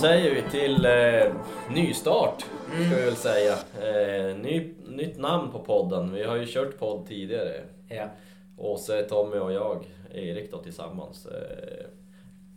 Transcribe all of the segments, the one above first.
Säger vi till eh, nystart, ska vi väl säga. Eh, ny, nytt namn på podden. Vi har ju kört podd tidigare. Ja. Åse, Tommy och jag, Erik då tillsammans. Eh,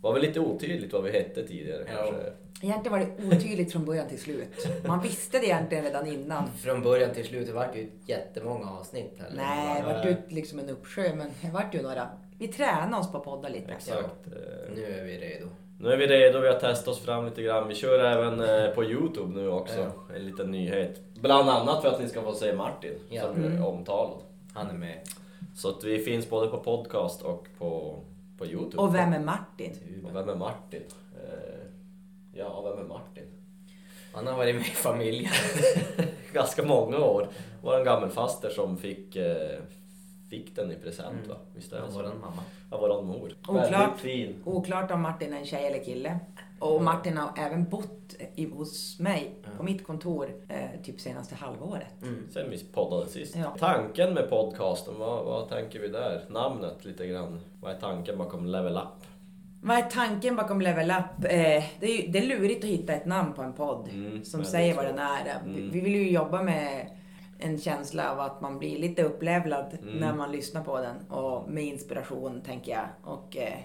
var väl lite otydligt vad vi hette tidigare Ja. kanske. Egentligen var det otydligt från början till slut. Man visste det egentligen redan innan. Från början till slut, det vart ju jättemånga avsnitt. Eller? Nej, det var... vart ju liksom en uppsjö, men det vart ju några. Vi tränade oss på att podda lite. Exakt. Eh, Nu är vi redo. Nu är vi redo, vi har testat oss fram lite grann. Vi kör även eh, på Youtube nu också, en liten nyhet. Bland annat för att ni ska få se Martin, Ja. som är omtalad. Han är med. Så att vi finns både på podcast och på, på Youtube. Och vem är Martin? Och vem är Martin? Eh, ja, vem är Martin? Han har varit med i familjen. Ganska många år. Var en gammelfaster som fick, fick den i present va? Visst är det Av våran mamma. Av våran mor. Oklart. Fin. Oklart om Martin är en tjej eller kille. Och Martin har även bott i, hos mig på mitt kontor eh, typ senaste halvåret. Sen vi poddade sist. Ja. Tanken med podcasten, vad, vad tänker vi där? Namnet lite grann. Vad är tanken bakom Level Up? Vad är tanken bakom Level Up? Eh, det, är ju, det är lurigt att hitta ett namn på en podd Mm, som säger vad den är. Vi- Mm. Vi vill ju jobba med en känsla av att man blir lite upplevlad Mm. när man lyssnar på den. Och med inspiration, tänker jag. Och eh,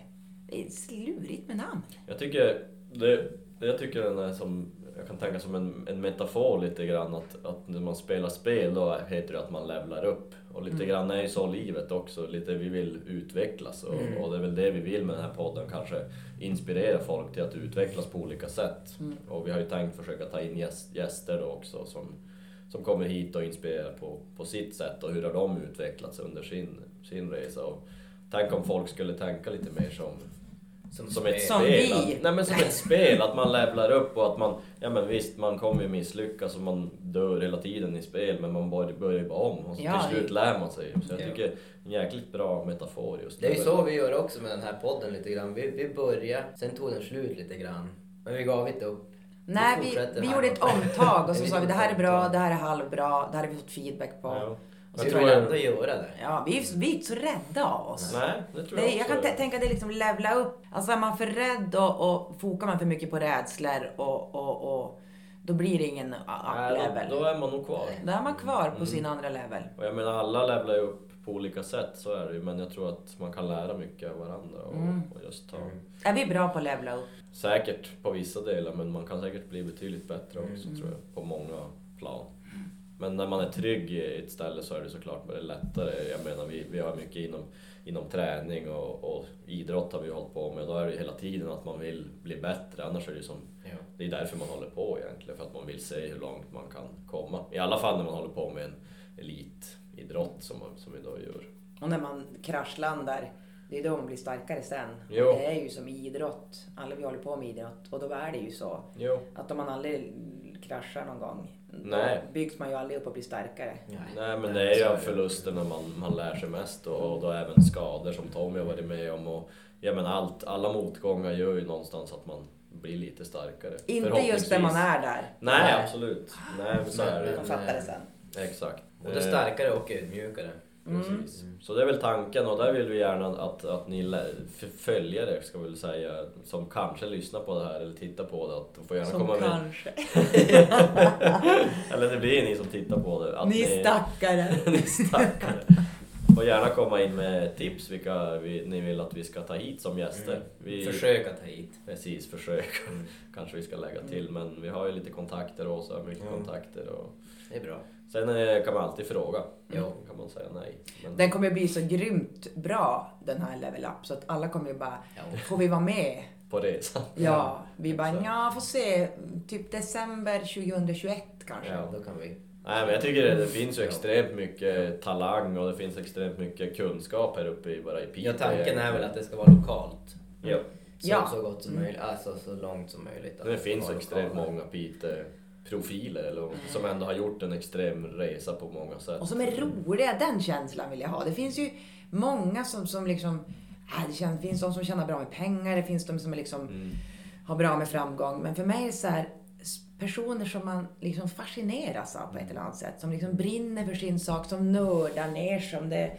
det är lurigt med namn. Jag tycker, det, jag tycker den är som, jag kan tänka som en, en metafor lite grann att, att när man spelar spel då heter det att man levlar upp. Och lite grann är ju så livet också, lite vi vill utvecklas och, och det är väl det vi vill med den här podden kanske inspirera folk till att utvecklas på olika sätt. Och vi har ju tänkt försöka ta in gäst, gäster då också som, som kommer hit och inspirerar på, på sitt sätt och hur har de utvecklats under sin, sin resa. Och tänk om folk skulle tänka lite mer som Som, som ett Som spel. vi. Att, nej men som ett spel, att man levlar upp och att man, ja men visst man kommer ju misslyckas och man dör hela tiden i spel men man börjar, börjar ju bara om och så Ja, till slut lär man sig. Så jag Ja. tycker en jäkligt bra metafor just Det är ju så vi gör också med den här podden lite grann. Vi, vi började, sen tog den slut lite grann. Men vi gav inte upp. Nej, vi, vi gjorde ett omtag och så sa vi det här är bra, det här är halvbra, det här har vi fått feedback på. Ja. Så Jag vi tror vill jag, ändå göra det. Ja, vi är, vi är inte så rädda av oss. nej, det tror Det, jag jag också. kan tänka att det är liksom levla upp. Alltså är man för rädd och, och fokar man för mycket på rädslor och, och, och då blir det ingen up Nej, level. då, då är man nog kvar. Då är man kvar på sin andra level. Och jag menar alla levlar ju upp på olika sätt, så är det ju. Men jag tror att man kan lära mycket av varandra och, Mm. och just ta... Är vi bra på att levla upp? Säkert på vissa delar, men man kan säkert bli betydligt bättre också Mm. tror jag, på många plan. Men när man är trygg i ett ställe så är det såklart lättare. Jag menar, vi, vi har mycket inom, inom träning och, och idrott har vi hållit på med. Då är det hela tiden att man vill bli bättre, annars är det ju som Ja. det är därför man håller på egentligen, för att man vill se hur långt man kan komma. I alla fall när man håller på med en elitidrott som, man, som vi då gör. Och när man kraschlandar, det är då man blir starkare sen. Jo. Det är ju som idrott. Alla vi håller på med idrott. Och då är det ju så. Jo. Att om man aldrig kraschar någon gång, Nej. då byggs man ju aldrig upp och blir starkare. Nej men det är ju förlusterna man, man lär sig mest och, och då även skador som Tommy har varit med om. Och, ja, men allt, alla motgångar gör ju någonstans att man blir lite starkare. Inte just när man är där. Nej Nej. absolut. Nej men så är det Man fattar det sen. Exakt. Både Eh, starkare och ödmjukare. Precis. Så det är väl tanken och där vill vi gärna att, att ni följare ska väl säga, som kanske lyssnar på det här eller tittar på det, att får gärna Som komma med. kanske. Eller det blir ni som tittar på det. Att Ni stackare. ni stackare. Får gärna komma in med tips vilka vi, ni vill att vi ska ta hit som gäster. Mm. Vi, Försök att ta hit. Precis, försök. Mm. Kanske vi ska lägga till men vi har ju lite kontakter och så, mycket Mm. kontakter. Och... Det är bra. Sen eh, kan man alltid fråga. Jo. kan man säga nej. Men... Den kommer bli så grymt bra den här Level Up så att alla kommer ju bara, Ja. får vi vara med? På resan. Ja, vi bara, ja får se, typ december 2021 kanske. Ja. Då kan vi. Nej men jag tycker det, det finns ju extremt mycket talang och det finns extremt mycket kunskap här uppe i, bara i Piteå. Ja, tanken är väl att det ska vara lokalt. Ja. Så, Ja. så gott som möjligt. Alltså så långt som möjligt. Det ska finns extremt lokala. många Piteå-profiler eller, som ändå har gjort en extrem resa på många sätt. Och som är roliga, den känslan vill jag ha. Det finns ju många som, som liksom, äh, det känns, finns de som tjänar bra med pengar, det finns de som är liksom, Mm. har bra med framgång. Men för mig är det så här, personer som man liksom fascineras av på ett eller annat sätt. Som liksom brinner för sin sak, som nördar ner som det.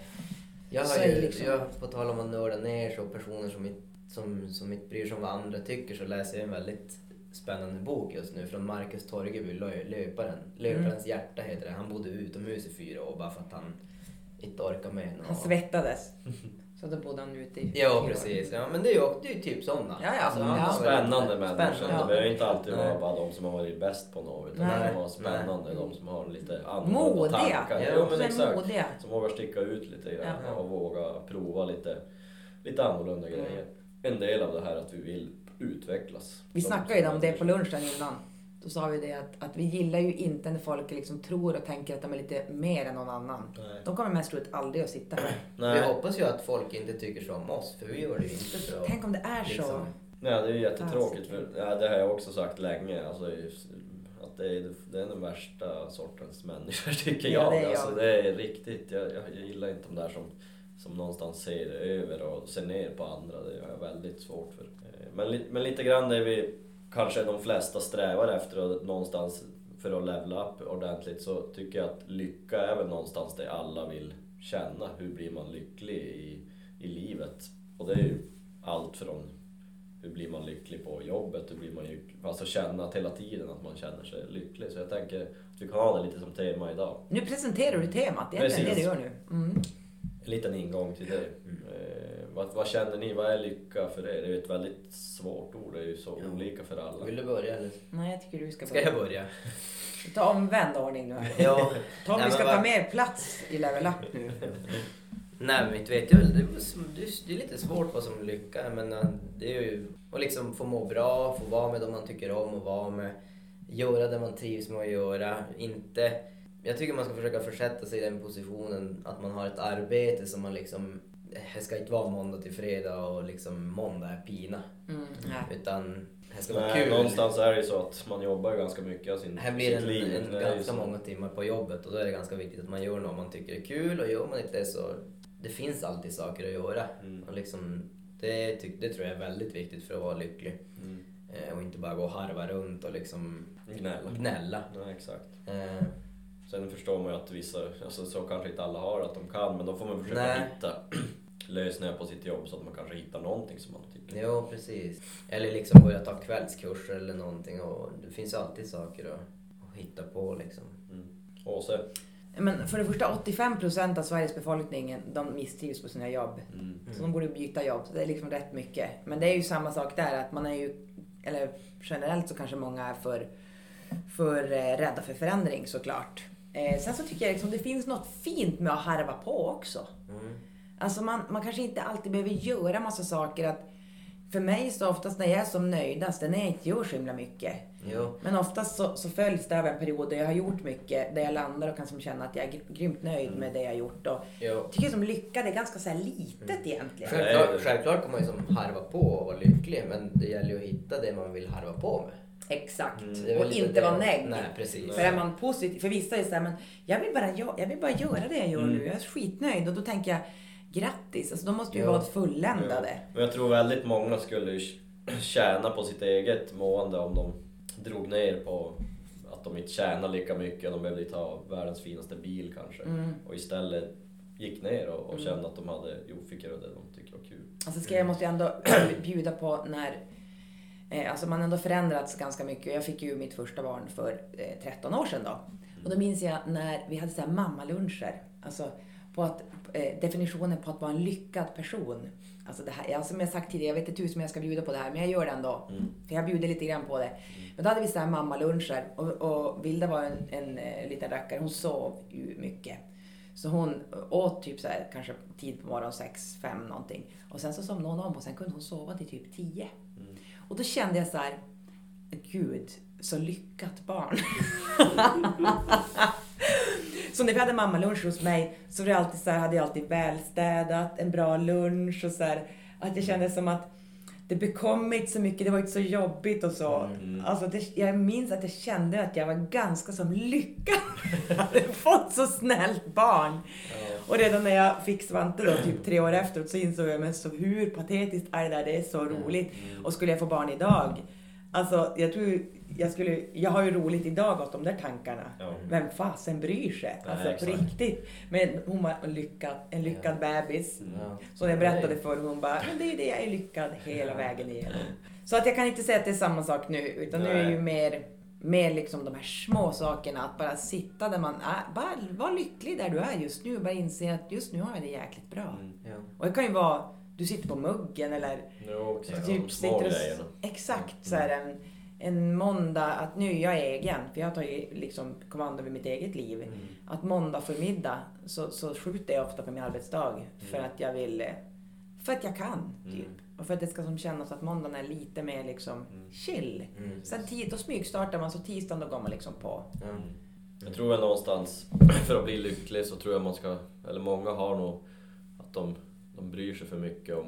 Jag har ju, liksom- jag, på tal om att nörda ner så personer som inte, som, som inte bryr sig om vad andra tycker så läser jag en väldigt spännande bok just nu från Marcus Torgeby, Lö- Löparen. Löparens hjärta heter det. Han bodde utomhus i fyra år bara för att han inte orkar med. Han svettades. Så då bodde han ute i Ja, precis. Ja, men det är ju det är ju typ sådana. Ja, ja, Alltså, ja. man har Spännande människor. Spännande. Det behöver inte alltid vara bara de som har varit bäst på något. Utan Nej. de som har spännande, de som har lite annorlunda Modiga. tankar. Ja, men är exakt. modiga. Som vågar sticka ut lite grann Ja. och våga prova lite, lite annorlunda Mm. grejer. En del av det här att vi vill utvecklas. Vi snackade ju om det på lunchen innan. Då sa vi det att, att vi gillar ju inte när folk liksom tror och tänker att de är lite mer än någon annan. Nej. De kommer mest troligt aldrig att sitta här. Vi Nej. hoppas ju att folk inte tycker så om oss, för vi gör det ju inte att... Tänk om det är så. liksom- Nej, det är ju jättetråkigt. För, ja, det har jag också sagt länge. Alltså, att det är, det är den värsta sortens människor tycker Ja, jag. det är jag. Alltså, det är riktigt. Jag, jag, jag gillar inte de där som, som någonstans ser över och ser ner på andra. Det har jag väldigt svårt för. Eh, Men, men lite grann det vi kanske de flesta strävar efter och någonstans för att levla upp ordentligt så tycker jag att lycka är väl någonstans det alla vill känna. Hur blir man lycklig i, i livet? Och det är ju allt från hur blir man lycklig på jobbet? Hur blir man ju, alltså känna att hela tiden att man känner sig lycklig. Så jag tänker att vi kan ha det lite som tema idag. Nu presenterar du temat. Det är egentligen det du Precis. gör nu. Mm. En liten ingång till det. Eh, vad, vad känner ni? Vad är lycka för er? Det är ju ett väldigt svårt ord. Det är ju så Ja. olika för alla. Vill du börja eller? Nej, jag tycker du ska Ska börja. jag börja? Ta omvänd ordning nu här. Ja. Nej, vi ska ta mer plats i Level Up nu. Nej men inte vet jag väl. Det, är- det, är- lite svårt vad som lycka är, men eh, det är ju att liksom få må bra, få vara med dem man tycker om och vara med. Göra det man trivs med att göra. Inte... Jag tycker man ska försöka försätta sig i den positionen att man har ett arbete som man liksom... Det ska inte vara måndag till fredag och liksom måndag är pina. Mm. Nej. Utan det ska vara Nej, kul. någonstans är det ju så att man jobbar ganska mycket av sin, Här blir sitt det liv. en, en ganska många timmar på jobbet och då är det ganska viktigt att man gör något man tycker är kul och gör man inte det så det finns alltid saker att göra. Mm. Och liksom, det, det tror jag är väldigt viktigt för att vara lycklig. Mm. Eh, och inte bara gå och harva runt och liksom Gnälla. gnälla. Nej, exakt. Eh, Sen förstår man ju att vissa, alltså så kanske inte alla har att de kan, men då får man försöka Nej. hitta lösningar på sitt jobb så att man kanske hittar någonting som man tycker. jo, precis. Eller liksom börja ta kvällskurser eller någonting. Och det finns alltid saker att, hitta på liksom. Mm. Åse? Men för det första, 85% av Sveriges befolkning de misstrivs på sina jobb. Mm. Så de borde byta jobb. Så det är liksom rätt mycket. Men det är ju samma sak där, att man är ju, eller generellt så kanske många är för, för eh, rädda för förändring såklart. Eh, sen så tycker jag liksom det finns något fint med att harva på också. Mm. Alltså man, man kanske inte alltid behöver göra massa saker. Att för mig så oftast när jag är som nöjdast, det är när jag inte gör så himla mycket. Jo. Men oftast så, så följs det av en period där jag har gjort mycket, där jag landar och kan som känna att jag är gr- grymt nöjd med det jag har gjort. Och Jo. jag tycker som lycka, det är ganska så här litet egentligen. Självklart, självklart kan man ju som harva på och vara lycklig men det gäller ju att hitta det man vill harva på med. Exakt. Mm. Och inte vara negg. Nej, precis. För är man positiv, för vissa är så här, men jag vill bara, gö- jag vill bara göra det jag gör Mm. nu. Jag är skitnöjd. Och då tänker jag, grattis. Alltså de måste ju Ja. vara fulländade. Men jag tror väldigt många skulle tjäna på sitt eget mående om de drog ner på att de inte tjänar lika mycket, de behövde inte ha världens finaste bil kanske. Mm. Och istället gick ner och, och kände att de hade, jo, fick göra det de tycker var kul. Alltså ska jag måste ju ändå bjuda på när eh, Alltså man har ändå förändrats ganska mycket. Jag fick ju mitt första barn för eh, 13 år sedan då. Och då minns jag när vi hade så här mammaluncher. Alltså på att, eh, definitionen på att vara en lyckad person. Alltså det här, som jag sagt tidigare, jag vet inte tusen om jag ska bjuda på det här, men jag gör det ändå. Mm. För jag bjuder lite grann på det. Men då hade vi så här mammaluncher och, och Vilda var en, en, eh, liten rackare. Hon sov ju mycket. Så hon åt typ så här, kanske tid på morgonen, sex, fem någonting. Och sen så somnade hon om och sen kunde hon sova till typ tio. Mm. Och då kände jag så här, gud, så lyckat barn. så när vi hade mammalunch hos mig så var det alltid så här, hade jag alltid välstädat, en bra lunch och så här, att jag kände som att det bekom mig inte så mycket, det var inte så jobbigt och så. Mm. Alltså det, jag minns att jag kände att jag var ganska som lyckad. jag hade fått så snällt barn. Och redan när jag fick Svante då, typ tre år efteråt, så insåg jag men så hur patetiskt är det där? Det är så roligt. Och skulle jag få barn idag, Alltså, jag tror jag skulle... Jag har ju roligt idag åt de där tankarna. Ja. Vem fasen bryr sig? Nej, Alltså på riktigt. Men hon var en lyckad, en lyckad bebis. Ja. Så jag berättade för hon bara, men det är ju det, jag är lyckad hela vägen igenom. Så att jag kan inte säga att det är samma sak nu, utan nu är det ju mer, mer liksom de här små sakerna. Att bara sitta där man är, bara vara lycklig där du är just nu. Bara inse att just nu har jag det jäkligt bra. Mm. Ja. Och det kan ju vara, du sitter på muggen eller Jo, exakt. typ små sitter och. Exakt, så här en, en måndag, att nu är jag egen, för jag har tagit liksom kommando över mitt eget liv. Mm. Att måndag förmiddag så, så skjuter jag ofta på min arbetsdag för Mm. att jag vill, för att jag kan. Typ. Mm. Och för att det ska som kännas att måndagen är lite mer liksom Mm. chill. Mm. Sen tid, då smygstartar man, så tisdagen då går man liksom på. Ja. Jag tror väl någonstans, för att bli lycklig så tror jag man ska, eller många har nog att de, de bryr sig för mycket om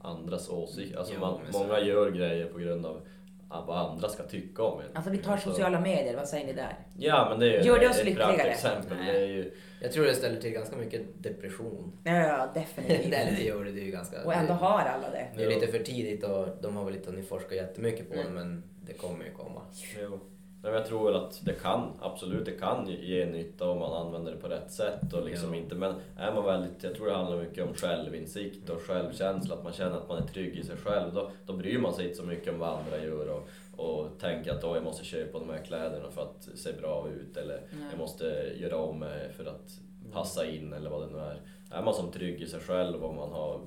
andras åsikter. Alltså man, många gör grejer på grund av vad andra ska tycka om en. Alltså vi tar sociala medier, vad säger ni där? Ja men det är ju Gör det oss ett lyckligare? praktexempel. Nej. Det är ju, Jag tror det ställer till ganska mycket depression. Ja, ja definitivt. Det gör det, det är ju ganska... Och ändå har alla det. Det är lite för tidigt och de har väl inte hunnit forska jättemycket på det Mm. men det kommer ju komma. jo. Nej, men jag tror väl att det kan, absolut det kan ge nytta om man använder det på rätt sätt och liksom inte, men är man väldigt, jag tror det handlar mycket om självinsikt och självkänsla, att man känner att man är trygg i sig själv. Då, då bryr man sig inte så mycket om vad andra gör och, och tänker att "Åh, jag måste köpa de här kläderna för att se bra ut eller Nej. jag måste göra om mig för att passa in eller vad det nu är. Är man som trygg i sig själv och man har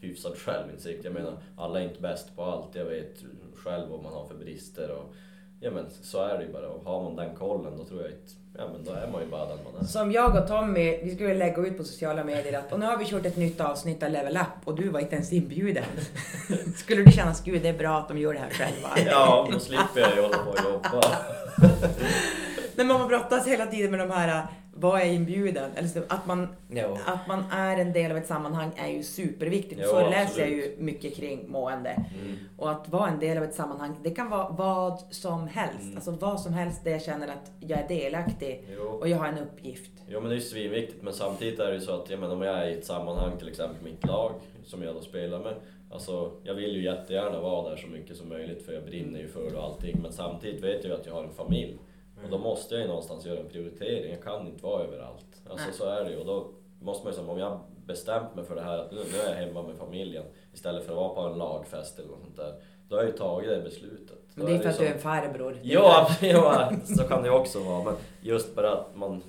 hyfsad självinsikt, jag menar alla är inte bäst på allt, jag vet själv vad man har för brister och Ja men så är det ju bara och har man den kollen då tror jag inte, ja men då är man ju bara den man är. Som jag och Tommy, vi skulle lägga ut på sociala medier att och nu har vi kört ett nytt avsnitt av Level Up och du var inte ens inbjuden. Skulle du känna, gud det är bra att de gör det här själva? Ja, då slipper jag ju hålla på och jobba. När man brottas hela tiden med de här, vad är inbjuden? Eller så, att, man, att man är en del av ett sammanhang är ju superviktigt. Jo, Förr läser jag ju mycket kring mående. Mm. Och att vara en del av ett sammanhang, det kan vara vad som helst. Mm. Alltså vad som helst där jag känner att jag är delaktig Jo. och jag har en uppgift. Jo men det är ju svinviktigt men samtidigt är det ju så att jag menar, om jag är i ett sammanhang, till exempel mitt lag som jag då spelar med. Alltså jag vill ju jättegärna vara där så mycket som möjligt för jag brinner ju för det och allting men samtidigt vet jag ju att jag har en familj. Och då måste jag ju någonstans göra en prioritering, jag kan inte vara överallt. Alltså Nej. så är det ju och då måste man ju som om jag bestämt mig för det här att nu, nu är jag hemma med familjen istället för att vara på en lagfest eller något sånt där. Då har jag ju tagit det beslutet. Men det är för ju att du är en farbror. Ja, ja, så kan det också vara. Men just bara att man,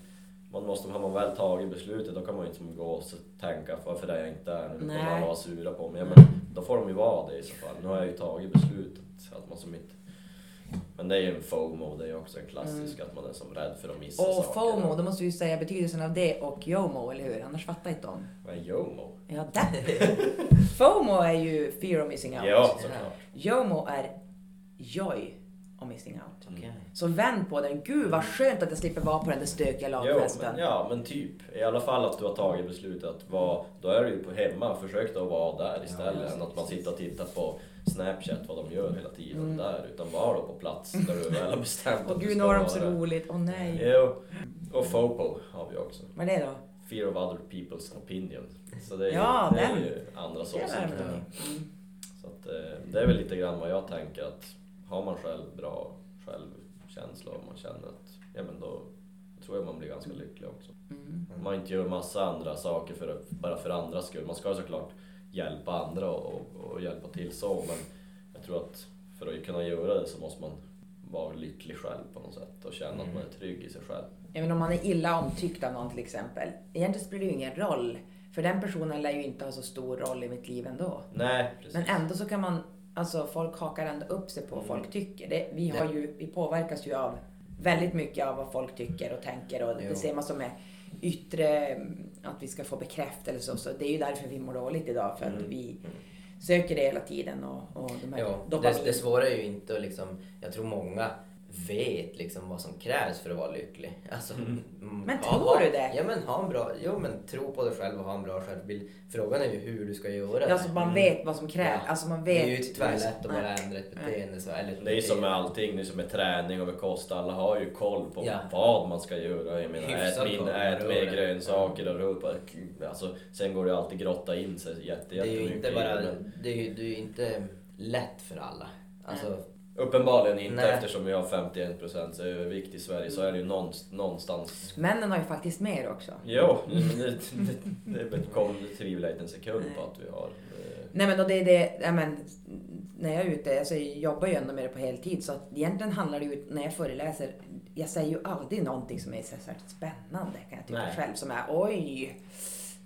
man måste, har man väl tagit beslutet då kan man ju inte som gå och tänka varför är jag inte där nu? Kommer alla vara sura på mig. Ja, men då får de ju vara det i så fall. Nu har jag ju tagit beslutet. Att man som inte... Det är ju en FOMO, det är ju också en klassisk att man är som rädd för att missa Och saker. FOMO, då måste vi ju säga betydelsen av det och JOMO, eller hur? Annars fattar inte de. Vad är JOMO? Ja, där. FOMO är ju fear of missing out. Ja, såklart. JOMO är joy of missing out. Okej. Så vänd på den. Gud vad skönt att jag slipper vara på den där stökiga lagfesten. ja, men typ. I alla fall att du har tagit beslutet att vara, då är du ju på hemma, försök då vara där istället Ja, än att man sitter och tittar på Snapchat vad de gör hela tiden Mm. där. Utan var då på plats där du väl har bestämt Åh att du gud, ska nu har de vara. så roligt. Åh nej. Jo. Och FOPO har vi också. Vad är det då? Fear of other people's opinion. Så det är, Ja, ju, det är ju andras lär åsikter. Mm. Så att, eh, det är väl lite grann vad jag tänker att har man själv bra självkänsla och man känner att ja men då tror jag man blir ganska lycklig också. Mm. Man inte gör massa andra saker för, bara för andras skull. Man ska såklart hjälpa andra och, och, hjälpa till så men jag tror att för att kunna göra det så måste man vara lycklig själv på något sätt och känna att man är trygg i sig själv. Även om man är illa omtyckt av någon till exempel. Egentligen spelar det ju ingen roll. För den personen lär ju inte ha så stor roll i mitt liv ändå. Nej, precis. Men ändå så kan man, alltså folk hakar ändå upp sig på vad Mm. folk tycker. Det, vi, har ju, vi påverkas ju av väldigt mycket av vad folk tycker och tänker och Jo. det ser man som är yttre, mm, att vi ska få bekräftelse och så. Det är ju därför vi mår dåligt idag, för att Mm. vi söker det hela tiden och, och de här Ja, det, det svåra är ju inte att liksom, jag tror många vet liksom vad som krävs för att vara lycklig. Alltså, mm, Men ha- tror du det? Ja men ha en bra, jo men tro på dig själv och ha en bra självbild. Frågan är ju hur du ska göra Ja, det. alltså man vet vad som krävs. Ja. Alltså man Det vet. är ju tvärlätt att bara ändra ett beteende. Så, eller ett Det är ju som med allting, det är som med träning och med kost. Alla har ju koll på Ja. vad man ska göra. Jag menar, Hyfsad ät, min, ät mer grönsaker och rör. Alltså, sen går det alltid grotta in sig jätte, Det är ju jättemycket inte bara, det, det är det är inte lätt för alla. Alltså, Uppenbarligen inte Nej. eftersom vi har 51% övervikt i Sverige så är det ju någonst- någonstans... Männen har ju faktiskt mer också. Jo, det, det, det, kom, det tvivlar jag inte en sekund på att vi har. eh, Nej men och det är det, ja, men, när jag är ute, alltså, jag jobbar ju ändå med det på heltid så att egentligen handlar det ju, när jag föreläser, jag säger ju aldrig någonting som är särskilt spännande kan jag tycka Nej. själv. Som är oj,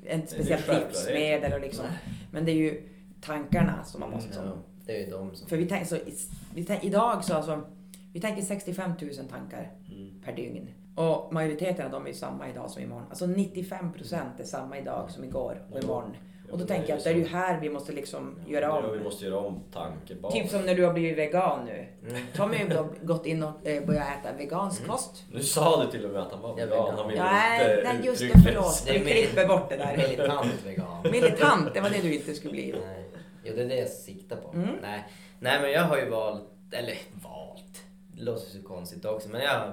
en självklarhet. livsmedel och liksom. Men det är ju tankarna som man måste... Ja, det är de som... För vi tänker så, vi tänk, idag så alltså, vi tänker 65 000 tankar Mm. per dygn. Och majoriteten av dem är samma idag som imorgon. Alltså 95 procent är samma idag som igår och imorgon. Ja, Och då tänker jag att det är ju här vi måste liksom göra Ja, om. vi måste göra om tankebanan. Typ som när du har blivit vegan nu. Mm. Tommy har gått in och eh, börjat äta vegansk Mm. kost. Nu sa du till och med att han var Ja, vegan. vegan. Han ville Nej, inte nej just det, förlåt. Vi klipper bort det där. Militant vegan. Militant, det var det du inte skulle bli. Nej. Jo, det är det jag siktar på. Mm. Nej. Nej, men jag har ju valt, eller valt, det låter så konstigt också, men jag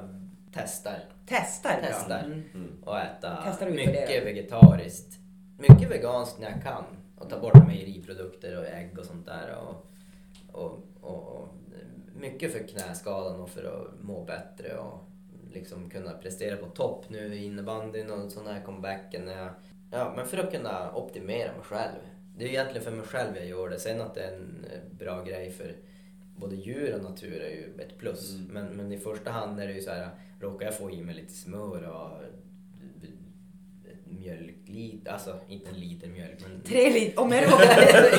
testar Testar. Testar. Mm. Mm. att äta Testar och mycket vegetariskt. Mycket veganskt när jag kan. Och ta bort mejeriprodukter och ägg och sånt där. Och, och, och, och mycket för knäskadan och för att må bättre och liksom kunna prestera på topp nu i innebandyn och sån här comebacken. Ja, men för att kunna optimera mig själv. Det är egentligen för mig själv jag gör det. Sen att det är en eh, bra grej för både djur och natur är ju ett plus. Mm. Men, men i första hand är det ju så här, råkar jag få i mig lite smör och ett mjölkliter, alltså inte en liter mjölk men Tre liter, om jag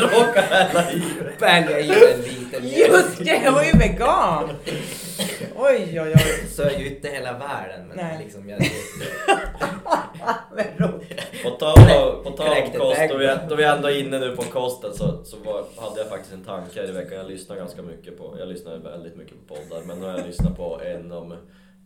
råkar... Välja i en liter mjölk. Just det, jag var ju vegan! Oj, oj, oj. Så är ju inte hela världen men Nej. liksom jag... På tal på tal om kost, då vi, då vi ändå är inne nu på kosten så, så var, hade jag faktiskt en tanke här i veckan. Jag lyssnar ganska mycket på, jag lyssnar väldigt mycket på poddar, men nu har jag lyssnat på en om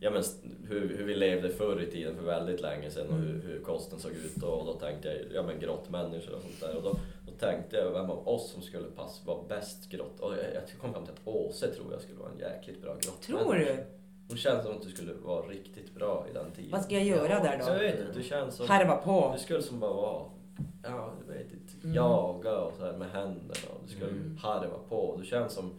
ja, men, hur, hur vi levde förr i tiden för väldigt länge sedan och hur, hur kosten såg ut och då tänkte jag, ja men grottmänniskor och sånt där. Och då, då tänkte jag vem av oss som skulle passa vara bäst grott. Och jag, jag kom fram till att Åse tror jag skulle vara en jäkligt bra grottmänniska. Tror du? Hon känns som att du skulle vara riktigt bra i den tiden. Vad ska jag göra där Så jag då? vet inte, du känns som... Harva på. Du skulle som bara vara, ja du vet inte, Mm. jaga och så här med händerna du skulle Mm. harva på. Du känns som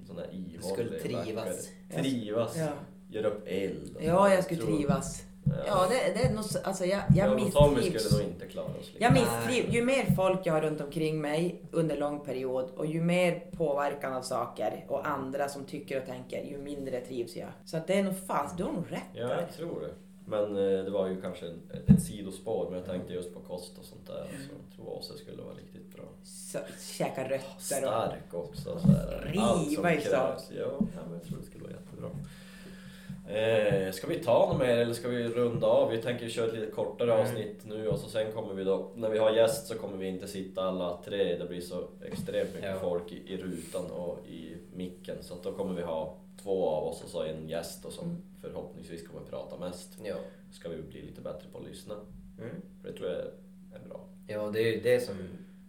en sån där ihållig skulle trivas. rackare. Trivas, Ja. göra upp eld. Ja, jag skulle trivas. Ja, det, det är nog så, alltså jag, jag misstrivs. skulle nog inte klara oss. liksom. Jag misstrivs. Ju mer folk jag har runt omkring mig under lång period och ju mer påverkan av saker och andra som tycker och tänker, ju mindre trivs jag. Så att det är nog fast, du har nog rätt Ja, där. jag tror det. Men eh, det var ju kanske en, ett sidospår, men jag tänkte just på kost och sånt där. Så jag tror Åse skulle vara riktigt bra. Så, käka rötter och... Stark också. Så här, Riva allt som i krävs. Ja, ja, men jag tror det skulle vara jättebra. Eh, ska vi ta något mer eller ska vi runda av? Vi tänker köra ett lite kortare Mm. avsnitt nu och så sen kommer vi då, när vi har gäst så kommer vi inte sitta alla tre, det blir så extremt mycket Ja. folk i, i rutan och i micken så att då kommer vi ha två av oss och så en gäst då som Mm. förhoppningsvis kommer prata mest. Ja. Ska vi bli lite bättre på att lyssna. Mm. För det tror jag är bra. ja, det är ju det som...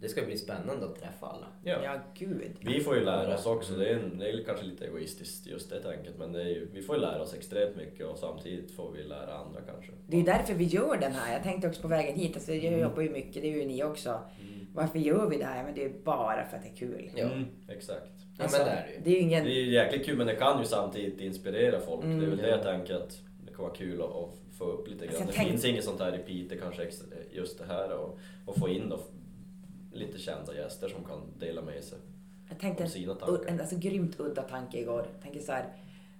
Det ska bli spännande att träffa alla. Ja, gud. Vi får ju lära oss också, Mm. det är, det är kanske lite egoistiskt just det tänket men det är ju, vi får ju lära oss extremt mycket och samtidigt får vi lära andra kanske. Det är ju därför vi gör den här. Jag tänkte också på vägen hit, alltså jag jobbar ju mycket, det gör ju ni också. Mm. Varför gör vi det här? Men det är bara för att det är kul. Ja. Mm, exakt. Ja, Alltså, men det är det ju. det är ju ingen... Det är ju jäkligt kul men det kan ju samtidigt inspirera folk. Mm. Det är väl det jag tänker att det kan vara kul att, få upp lite Alltså, grann. jag Det tänk- finns inget sånt här i Piteå kanske just det här och, och få in då lite kända gäster som kan dela med sig Jag tänkte om sina tankar. en alltså, grymt udda tanke igår. Jag tänker så här,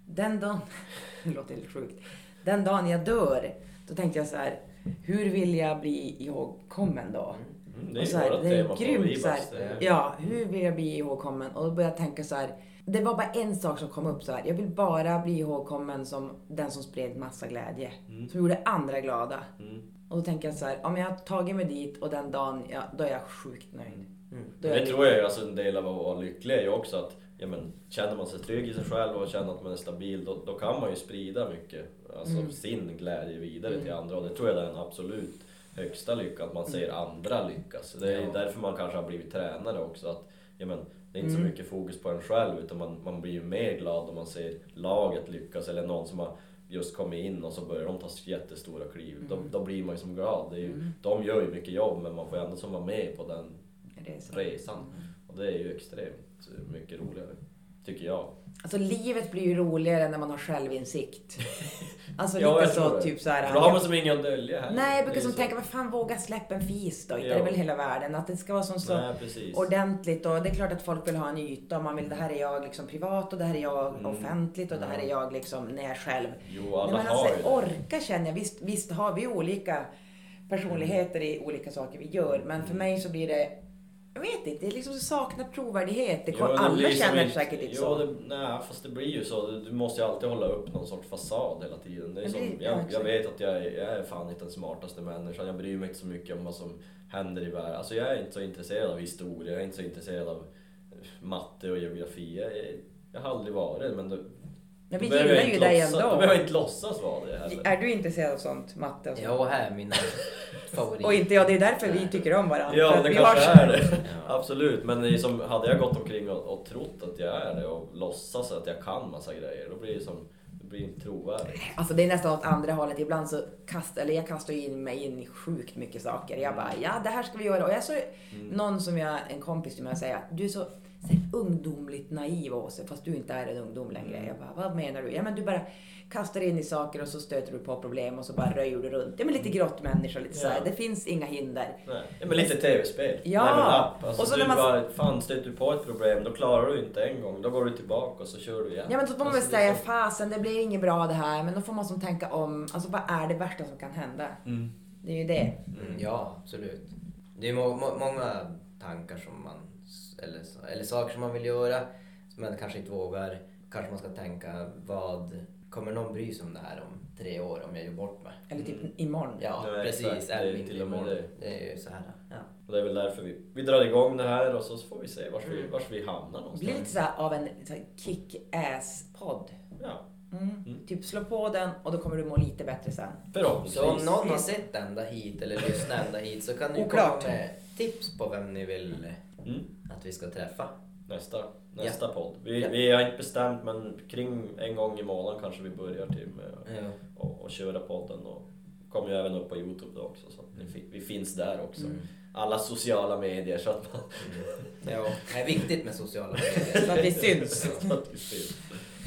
den dagen, det låter helt sjukt, den dagen jag dör, då tänkte jag så här, hur vill jag bli ihågkommen då? Mm, det är Och så här, det är grymt så här, Ja, hur vill jag bli ihågkommen? Och då började jag tänka så här, det var bara en sak som kom upp så här. Jag vill bara bli ihågkommen som den som spred massa glädje. Mm. Som gjorde andra glada. Mm. Och då tänker jag så här, om jag har tagit mig dit och den dagen, ja, då är jag sjukt nöjd. Mm. Är Det jag tror jag är alltså en del av att vara lycklig är ju också att ja, men, känner man sig trygg i sig själv och känner att man är stabil då, då kan man ju sprida mycket, alltså Mm. sin glädje vidare till Mm. andra och det tror jag är den absolut högsta lyckan, att man ser andra lyckas. Det är Ja. därför man kanske har blivit tränare också. Att, ja, men, det är inte så Mm. mycket fokus på en själv utan man, man blir ju mer glad om man ser laget lyckas eller någon som har just kommit in och så börjar de ta jättestora kliv. Då, Mm. då blir man ju som glad. Det är ju, Mm. De gör ju mycket jobb men man får ändå som vara med på den så. resan. Och det är ju extremt mycket roligare. Tycker jag. Alltså livet blir ju roligare när man har självinsikt. Alltså Ja, lite så, typ så här. Då har man som inget att dölja här. Nej, jag brukar som så. tänka, vad fan våga släppa en fis då? Inte Ja. är det väl hela världen? Att det ska vara som så Nej, ordentligt och det är klart att folk vill ha en yta och man vill, det här är jag liksom privat och det här är jag Mm. offentligt och det här är jag liksom när jag själv. Jo, alla Nej, men har alltså, ju det. orka känner jag. Visst, visst har vi olika personligheter i olika saker vi gör. Men för mig så blir det, jag vet inte, det är liksom så saknar trovärdighet. Det kom, Jo, det alla känner inte- säkert inte jo, så. Det, nej, fast det blir ju så. Du- Du måste ju alltid hålla upp någon sorts fasad hela tiden. Det är som, det- ja, jag, jag vet att jag är, jag är fan inte den smartaste människan. Jag bryr mig inte så mycket om vad som händer i världen. Alltså jag är inte så intresserad av historia, jag är inte så intresserad av matte och geografi. Jag, jag har aldrig varit men då, Men vi jag gillar ju dig ändå. Då behöver jag inte låtsas vara det heller. Är du intresserad av sånt? Matte och sånt? Ja, här är mina favoriter. Och inte jag, det är därför vi tycker om varandra. Ja, det vi kanske har- är det. Ja. Absolut, men det som, hade jag gått omkring och, och trott att jag är det och låtsas att jag kan massa grejer, då blir det som, det blir inte trovärdigt. Alltså det är nästan åt andra hållet. Ibland så kastar, eller jag kastar in mig in i sjukt mycket saker. Jag bara, ja det här ska vi göra. Och jag så, någon som jag, en kompis till mig säger, du är så, ungdomligt naiv Åse, fast du inte är en ungdom längre. Jag bara, vad menar du? Ja men du bara kastar in i saker och så stöter du på problem och så bara röjer du runt. Ja men lite grottmänniska, lite så här. Det finns inga hinder. Nej, ja, men lite tv-spel. Ja. Alltså, Och så du när man- bara, fan stöter du på ett problem, då klarar du inte en gång. Då går du tillbaka och så kör du igen. Ja men då får man väl Alltså, säga, så- fasen det blir inget bra det här. Men då får man som tänka om, alltså vad är det värsta som kan hända? Mm. Det är ju det. Mm, ja, absolut. Det är må, må, många tankar som man, eller, så- eller saker som man vill göra som man kanske inte vågar. Kanske man ska tänka, vad kommer någon bry sig om det här om tre år om jag gör bort mig? Eller typ imorgon. Ja, Nej, precis. Det det är inte imorgon? det. Det är ju så här. Ja. Och det är väl därför vi, vi drar igång det här och så får vi se vart vi, Mm. vart vi hamnar Det någonstans. blir lite så här av en kick-ass-podd. Ja, Mm. Typ slå på den och då kommer du må lite bättre sen. förhoppningsvis. Så om någon har sett ända hit eller lyssnat ända hit så kan ni komma med tips på vem ni vill Mm. att vi ska träffa. Nästa, nästa podd. Vi, Ja. vi har inte bestämt men kring en gång i månaden kanske vi börjar till med Ja. och, och köra podden. Och kommer ju även upp på Youtube då också så fi- vi finns där också. Mm. Alla sociala medier så att man... Ja, det är viktigt med sociala medier. Så att vi syns så att vi syns.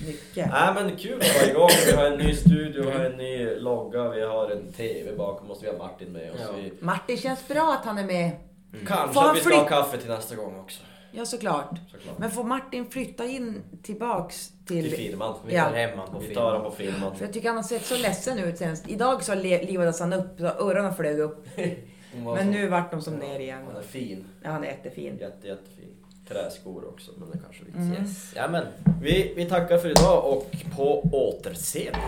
mycket. Nej men kul att vara igång. Vi har en ny studio, vi har en ny logga, vi har en TV bakom oss, vi har Martin med oss. Ja. Vi, Martin känns bra att han är med. Kanske Får han att vi ska ha kaffe till nästa gång också. Ja såklart. Såklart. Men får Martin flytta in tillbaks till... Till firman. Vi Ja. tar hem han på Vi film. tar den på filmen. För jag tycker han har sett så ledsen ut senast. Idag så livades han upp, så öronen flög upp. Men så- nu vart de som ner igen. Han är fin. Ja, han är jättefin. Jätte, jättefin. Träskor också, men det kanske vi inte Mm. Yes. Ja, men Vi, vi tackar för idag och på återseende.